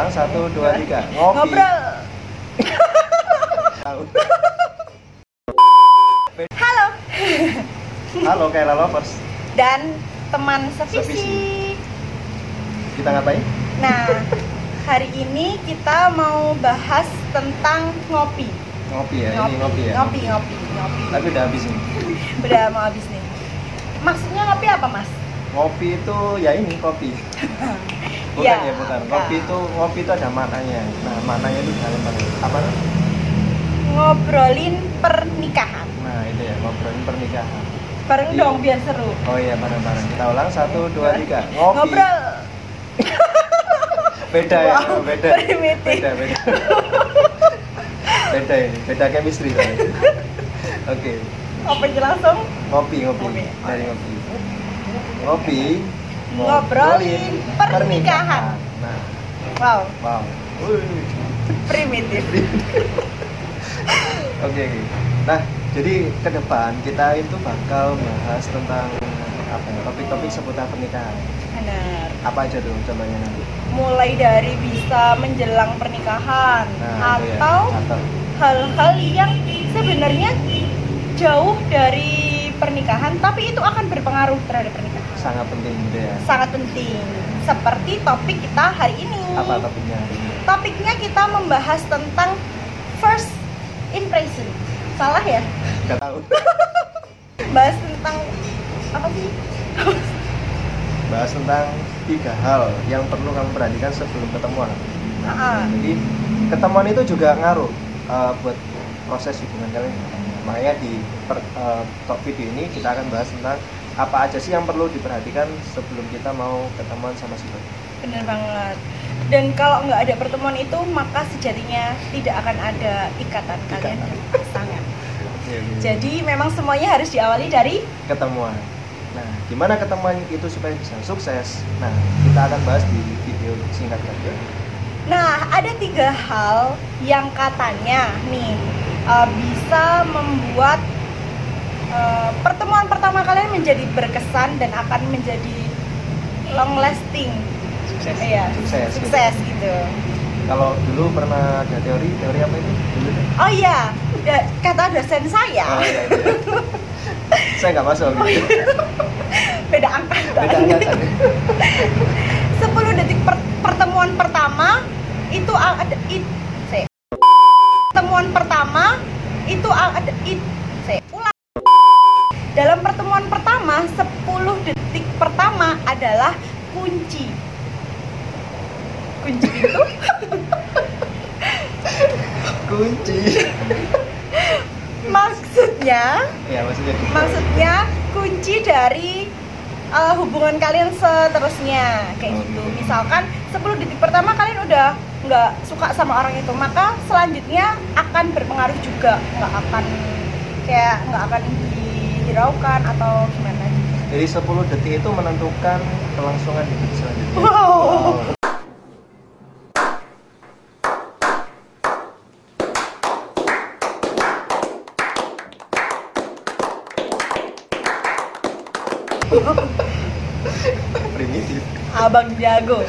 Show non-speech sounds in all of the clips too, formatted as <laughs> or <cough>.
ulang satu dua tiga ngopi. Ngobrol. <laughs> Halo. Halo Kaila Lovers. Dan teman sevisi. Sevisi. Kita ngapain? Nah, hari ini kita mau bahas tentang ngopi. Ngopi ya. Ini ngopi ya. Ngopi, ngopi, ngopi. Tapi udah habis nih. <laughs> Udah mau habis nih. Maksudnya ngopi apa, Mas? Ngopi itu ya ini kopi. <laughs> Bukan Ya, ya, bukan. bukan. Ngopi itu ngopi itu ada maknanya. Nah, maknanya itu dalam. Apa? Ngobrolin pernikahan. Nah, itu ya ngobrolin pernikahan. Bareng Iya. dong biar seru. Oh iya, bareng-bareng. Kita ulang satu dua tiga ngopi. Ngobrol. Beda ya, Wow, beda. primitif. Beda, beda. beda ini, beda chemistry tadi. Oke, Apa aja langsung? ngopi, ngopi. Ngopi. Dari ngopi. Ngopi. Ngobrolin pernikahan. Nah, Wow, wow. Primitif. <laughs> Oke, oke. Nah, jadi ke depan kita itu bakal bahas tentang apa ya, topik-topik seputar pernikahan. Benar. Apa aja tuh contohnya nanti? Mulai dari bisa menjelang pernikahan Nah, ya. atau atau hal-hal yang sebenarnya jauh dari pernikahan tapi itu akan berpengaruh terhadap pernikahan. Sangat penting gitu ya. Sangat penting. Seperti topik kita hari ini. Apa topiknya hari ini? Topiknya kita membahas tentang first impression. Salah ya? Gak tahu. <laughs> Bahas tentang apa sih? Bahas tentang tiga hal yang perlu kamu perhatikan sebelum ketemuan. Ah, Jadi ketemuan itu juga ngaruh uh, buat proses hubungan kalian. Makanya di per, uh, top video ini kita akan bahas tentang apa aja sih yang perlu diperhatikan sebelum kita mau ketemuan sama si boy. bener banget. Dan kalau nggak ada pertemuan itu, maka sejatinya tidak akan ada ikatan kalian dan pasangan. Jadi Jadi memang semuanya harus diawali dari ketemuan. Nah, gimana ketemuan itu supaya bisa sukses? Nah, kita akan bahas di video singkat saja. Nah, ada tiga hal yang katanya nih uh, bisa membuat uh, pertemuan pertama kalian menjadi berkesan dan akan menjadi long lasting. Sukses. Iya, Sukses. gitu. sukses gitu. Kalau dulu pernah ada teori, teori apa itu? Dulu deh. Oh iya, da- kata dosen saya, Oh, iya, iya. <laughs> Saya nggak masuk gitu. beda angkatan. Beda angkatan. 10 detik per- pertemuan pertama itu ada it. Pertemuan pertama itu ada it, saya. Ulang. Dalam pertemuan pertama 10 detik pertama adalah kunci. Kunci itu Kunci. maksudnya Ya, maksudnya gitu. maksudnya kunci dari uh, hubungan kalian seterusnya kayak Oh, gitu gitu. misalkan 10 detik pertama kalian udah nggak suka sama orang itu maka selanjutnya akan berpengaruh juga nggak akan kayak nggak akan dihiraukan atau gimana. Jadi 10 detik itu menentukan kelangsungan hidup selanjutnya. Wow. Primitif. abang jago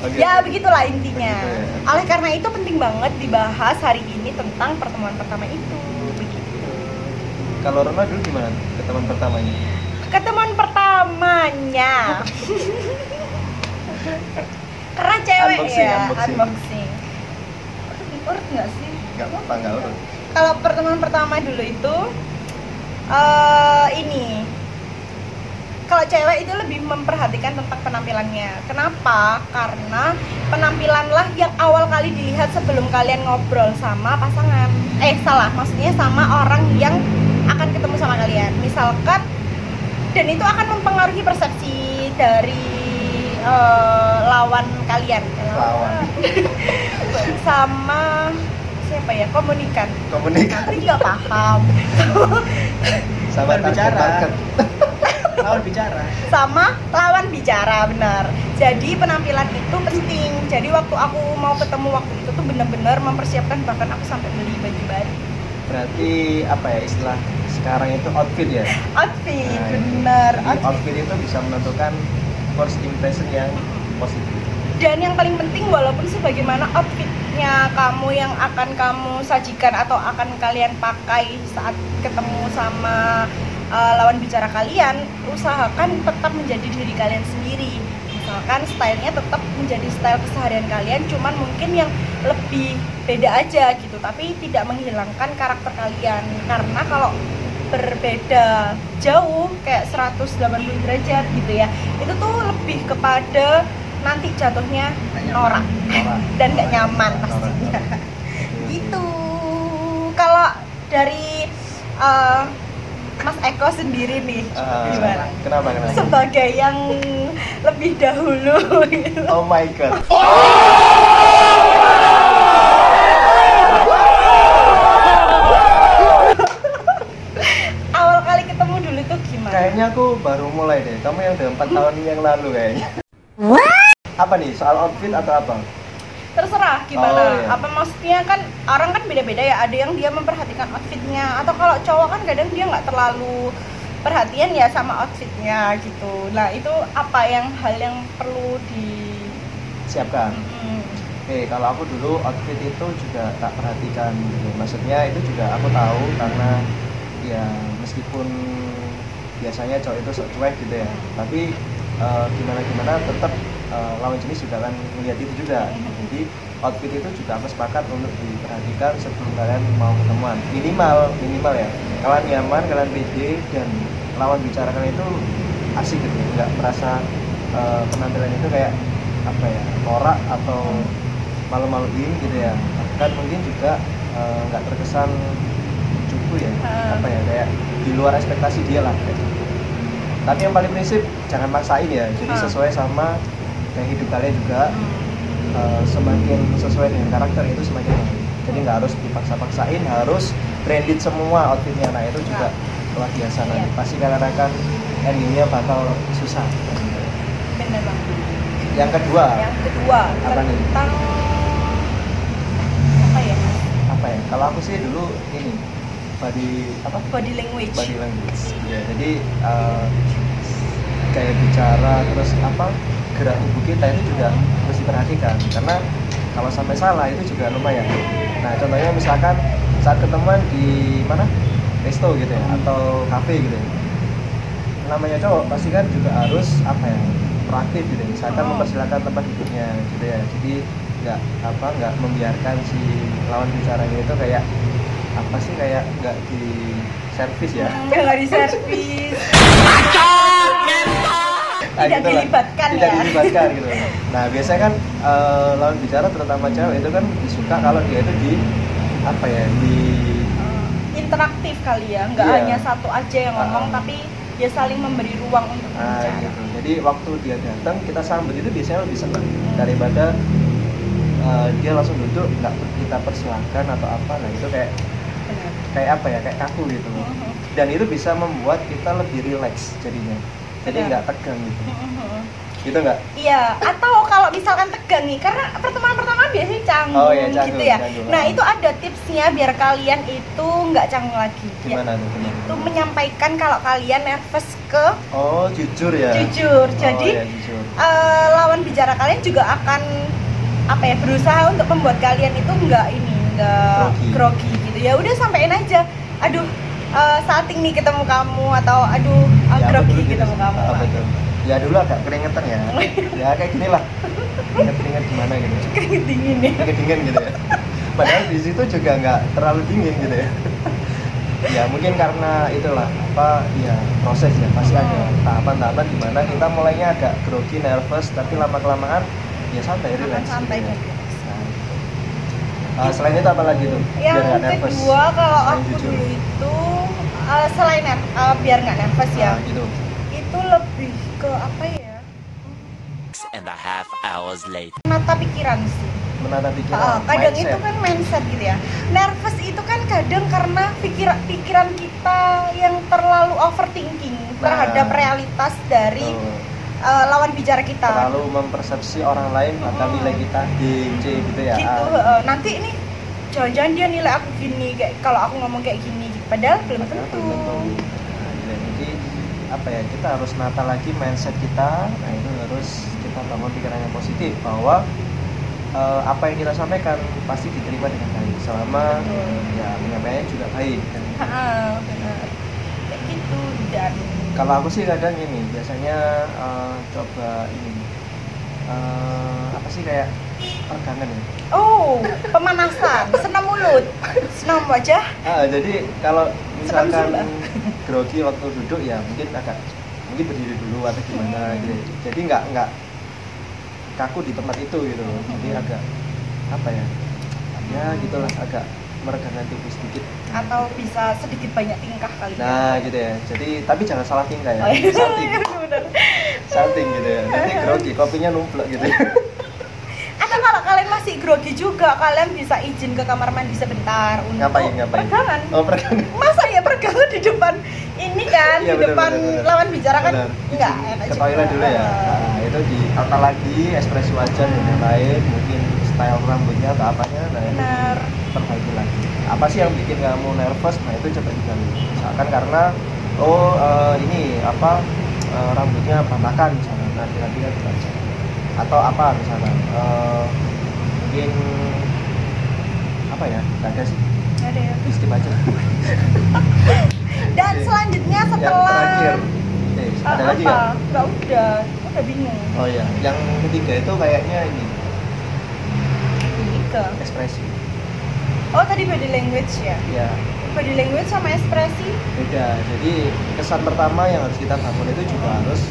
Oke. ya begitulah intinya Begitu ya. oleh karena itu penting banget dibahas hari ini tentang pertemuan pertama itu begitu Kalau Rona dulu gimana ketemuan pertamanya? ketemuan pertamanya karena cewek Unboxing, ya unboxing. unboxing urut nggak sih Gak apa-apa, nggak urut. kalau pertemuan pertama dulu itu eh ini kalau cewek itu lebih memperhatikan tentang penampilannya. Kenapa? Karena penampilanlah yang awal kali dilihat sebelum kalian ngobrol sama pasangan. Eh salah, maksudnya sama orang yang akan ketemu sama kalian. Misalkan dan itu akan mempengaruhi persepsi dari eh, lawan kalian. Lawan. <laughs> sama siapa ya komunikan Komunikasi. aku juga paham <laughs> Sama Lawan bicara. target. <laughs> lawan bicara sama lawan bicara benar jadi penampilan itu penting jadi waktu aku mau ketemu waktu itu tuh bener-bener mempersiapkan bahkan aku sampai beli baju baru Berarti apa ya istilah sekarang itu outfit ya? outfit Nah, Jadi outfit outfit itu bisa menentukan first impression yang positif. dan yang paling penting walaupun sebagaimana outfitnya kamu yang akan kamu sajikan atau akan kalian pakai saat ketemu sama uh, lawan bicara kalian usahakan tetap menjadi diri kalian sendiri misalkan stylenya tetap menjadi style keseharian kalian cuman mungkin yang lebih beda aja gitu tapi tidak menghilangkan karakter kalian karena kalau berbeda jauh kayak 180 derajat gitu ya. Itu tuh lebih kepada nanti jatuhnya norak dan gak nyaman pastinya. Gitu. Kalau dari uh, Mas Eko sendiri nih gimana? kenapa kenapa? Sebagai yang lebih dahulu. Gitu. oh my god. awal <laughs> kali ketemu dulu tuh gimana kayaknya aku baru mulai deh. Kamu yang udah empat tahun yang lalu kayaknya. Apa nih? Soal outfit atau apa? Terserah gimana? Oh, iya. apa maksudnya? Kan orang kan beda-beda ya. Ada yang dia memperhatikan outfitnya. Atau kalau cowok kan kadang dia nggak terlalu perhatian ya sama outfitnya gitu. Nah itu apa yang hal yang perlu di siapkan. Mm, Oke, kalau aku dulu outfit itu juga tak perhatikan gitu. Maksudnya itu juga aku tahu karena ya meskipun biasanya cowok itu sok cuek gitu ya. Tapi eh, gimana gimana tetap eh, lawan jenis juga akan melihat itu juga. Jadi outfit itu juga aku sepakat untuk diperhatikan sebelum kalian mau ketemuan. Minimal minimal ya. Kalian nyaman, kalian pede dan lawan bicara kalian itu asik gitu. Nggak merasa eh, penampilan itu kayak apa ya norak atau malu-maluin gitu ya kan mungkin juga nggak terkesan cupu ya Ah. apa ya kayak di luar ekspektasi dia lah kayak gitu. tapi yang paling prinsip jangan maksain ya jadi Ah. sesuai sama kayak hidup kalian juga eh, semakin sesuai dengan karakter itu semakin baik jadi nggak harus dipaksa-paksain harus branded semua outfitnya nah itu juga luar biasa nanti Iya. pasti kalian akan endingnya bakal susah bener yang kedua yang kedua Apa nih? tentang apa ya apa ya kalau aku sih dulu ini body apa? Body language. Body language. Ya jadi eh, kayak bicara terus apa gerak tubuh kita itu juga harus diperhatikan. Karena kalau sampai salah itu juga lumayan. Nah contohnya misalkan saat ketemuan di mana? Resto gitu ya atau cafe gitu ya. Namanya cowok pasti kan juga harus apa ya proaktif gitu ya. misalkan Oh. mempersilahkan tempat duduknya gitu ya. Jadi nggak apa nggak membiarkan si lawan bicaranya itu kayak apa sih kayak nggak di servis ya Hmm, nggak di servis Nah, Tidak gitu lah. dilibatkan tidak ya. dilibatkan gitu nah biasanya kan eh, lawan bicara terutama cewek itu kan disuka kalau dia itu di apa ya di Eh, interaktif kali ya nggak Iya. hanya satu aja yang ngomong Ah. tapi dia saling memberi ruang untuk nah, berbicara gitu. jadi waktu dia datang kita sambut itu biasanya lebih senang daripada eh, dia langsung duduk nggak kita persilahkan atau apa nah itu kayak. Kayak apa ya kayak kaku gitu Mhm. dan itu bisa membuat kita lebih rileks jadinya jadi nggak tegang gitu Mhm. gitu nggak Iya, atau kalau misalkan tegang nih, karena pertemuan pertama biasanya canggung, Oh, iya, canggung, gitu ya. canggung. Nah itu ada tipsnya biar kalian itu nggak canggung lagi. Ya, gimana tuh gimana? itu menyampaikan kalau kalian nervous ke oh jujur ya jujur. Oh, Jadi ya, jujur. eh, lawan bicara kalian juga akan apa ya berusaha untuk membuat kalian itu nggak ini nggak Grogi. grogi gitu. Ya udah sampein aja. Aduh eh, salting nih ketemu kamu atau aduh eh, Ya, grogi betul, ketemu gitu. kamu. Ah, betul. ya dulu agak keringetan ya. <laughs> Ya kayak gini lah keringet keringet gimana gitu. Keringet dingin nih keringet dingin gitu ya. Padahal di situ juga nggak terlalu dingin gitu ya. Ya mungkin karena itulah apa ya proses ya pasti ada tahapan-tahapan di mana kita mulainya agak grogi nervous tapi lama kelamaan ya santai relax santai gitu. ya. Uh, selain itu apa lagi tuh yang biar nggak nervous kedua kalau Selain aku jujur. dulu itu eh, selain eh, biar nggak nervous ya Nah, gitu itu lebih ke apa ya and a half hours later. mata pikiran sih menata pikiran Ah, kadang mindset. itu kan mindset gitu ya. Nervous itu kan kadang karena pikiran pikiran kita yang terlalu overthinking Nah. terhadap realitas dari. Eh, lawan bicara kita. terlalu mempersepsi orang lain bakal Mm-mm. nilai kita D, C gitu ya Gitu. Eh, nanti ini jangan-jangan dia nilai aku gini kayak kalau aku ngomong kayak gini. Padahal belum Padahal tentu. tentu. Nah, ya. Jadi apa ya kita harus nata lagi mindset kita nah itu harus kita bangun pikiran yang positif bahwa eh, apa yang kita sampaikan pasti diterima dengan baik selama Betul. ya penyampaiannya juga baik kan Ha, benar kayak gitu dan kalau aku sih kadang ini biasanya eh, coba ini eh, apa sih kayak peregangan ya? Oh pemanasan senam mulut senam wajah. Ah, jadi kalau misalkan grogi waktu duduk ya mungkin agak mungkin berdiri dulu atau gimana Hmm. gitu. Jadi nggak nggak kaku di tempat itu gitu. Jadi Hmm. agak apa ya ya gitulah agak meregangkan tubuh sedikit. Atau bisa sedikit banyak tingkah kali. Ya. nah gitu ya. Jadi tapi jangan salah tingkah ya. Oh, iya. salting. <laughs> Bener. salting gitu ya. Nanti grogi kopinya numplek gitu ya. <laughs> Atau kalau kalian masih grogi juga, kalian bisa izin ke kamar mandi sebentar untuk ngapain ngapain? peregangan. oh peregangan <laughs> Masa ya peregangan di depan ini kan, Iya, di benar, depan benar, benar. lawan bicara kan enggak enak ke toilet dulu ya. Nah, itu ditata lagi? Ekspresi wajah dan yang lain. Mungkin style rambutnya atau apanya nah itu perbaiki lagi. Apa sih yang bikin kamu nervous? Nah itu coba digali. Misalkan karena oh eh, ini apa eh, rambutnya berantakan misalnya nah kita bisa atau apa misalnya eh, mungkin apa ya nggak ada sih. Nggak ada ya. skip aja. <laughs> Dan Oke. selanjutnya yang setelah terakhir. Eh, Eh, ada lagi apa? ya Nggak udah, udah bingung. oh ya yang ketiga itu kayaknya ini Tiga. ekspresi Oh tadi body language ya. ya Body language sama ekspresi. beda jadi kesan pertama yang harus kita bangun itu juga harus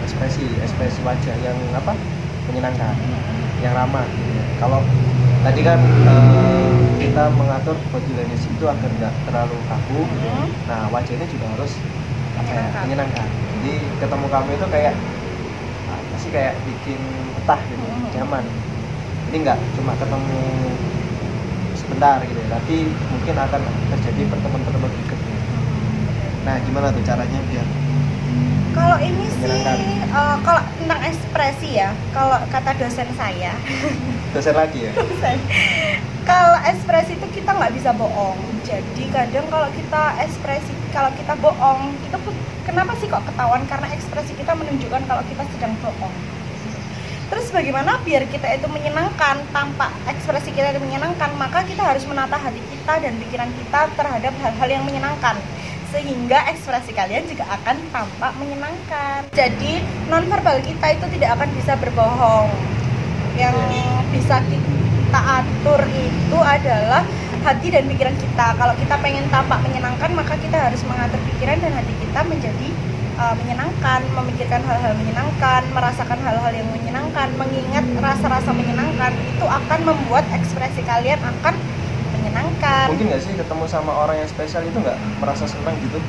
ekspresi ekspresi wajah yang apa menyenangkan yang ramah ya. kalau tadi kan eh, kita mengatur body language itu agar nggak terlalu kaku ya. Hmm. nah wajah ini juga harus apa ya, Menyenangkan. menyenangkan jadi ketemu kamu itu kayak apa sih kayak bikin betah gitu Hmm. Jadi nggak cuma ketemu sebentar gitu ya tapi mungkin akan terjadi pertemuan-pertemuan berikutnya nah gimana tuh caranya biar Kalau ini sih, eh, kalau tentang ekspresi ya, kalau kata dosen saya, <laughs> dosen lagi ya kalau ekspresi itu kita nggak bisa bohong. Jadi kadang kalau kita ekspresi, kalau kita bohong, kita pun kenapa sih kok ketahuan? Karena ekspresi kita menunjukkan kalau kita sedang bohong. Terus bagaimana biar kita itu menyenangkan tanpa ekspresi kita itu menyenangkan, maka kita harus menata hati kita dan pikiran kita terhadap hal-hal yang menyenangkan sehingga ekspresi kalian juga akan tampak menyenangkan. Jadi nonverbal kita itu tidak akan bisa berbohong. Yang bisa kita atur itu adalah hati dan pikiran kita. Kalau kita pengen tampak menyenangkan, maka kita harus mengatur pikiran dan hati kita menjadi uh, menyenangkan, memikirkan hal-hal menyenangkan, merasakan hal-hal yang menyenangkan, mengingat rasa-rasa menyenangkan itu akan membuat ekspresi kalian akan menyenangkan. mungkin nggak sih ketemu sama orang yang spesial itu nggak merasa senang gitu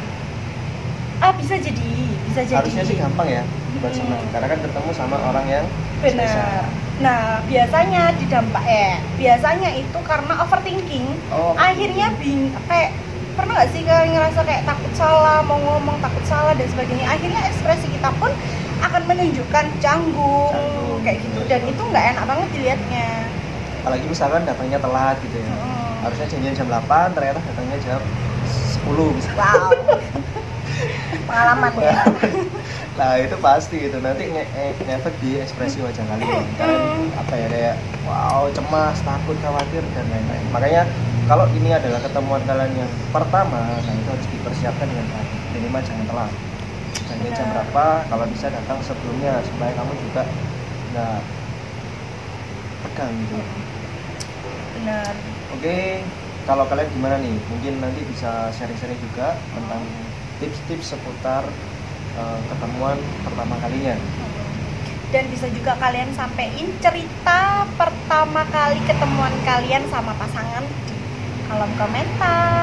Ah bisa jadi, bisa jadi. harusnya sih gampang ya buat Hmm. senang karena kan ketemu sama orang yang Benar. spesial. Nah biasanya di dampak eh biasanya itu karena overthinking, oh akhirnya bing kayak pernah nggak sih kalian ngerasa kayak takut salah mau ngomong takut salah dan sebagainya? Akhirnya ekspresi kita pun akan menunjukkan canggung, Canggung. kayak gitu. dan itu nggak enak banget dilihatnya. Apalagi misalkan datangnya telat gitu ya. Hmm. harusnya janjian jam 8 ternyata datangnya jam 10 misalnya wow. <laughs> Pengalaman ya. <laughs> Nah itu pasti gitu nanti nge nge- ngefek di ekspresi wajah kalian. Kalian apa ya kayak wow cemas takut khawatir dan lain-lain. Makanya kalau ini adalah ketemuan kalian yang pertama nah itu harus dipersiapkan dengan baik. Minimal jangan telat. Jangan jam berapa kalau bisa datang sebelumnya supaya kamu juga nggak tegang gitu benar. Oke, kalau kalian gimana nih? Mungkin nanti bisa sharing-sharing juga tentang tips-tips seputar eh, ketemuan pertama kalinya. dan bisa juga kalian sampein cerita pertama kali ketemuan kalian sama pasangan kolom komentar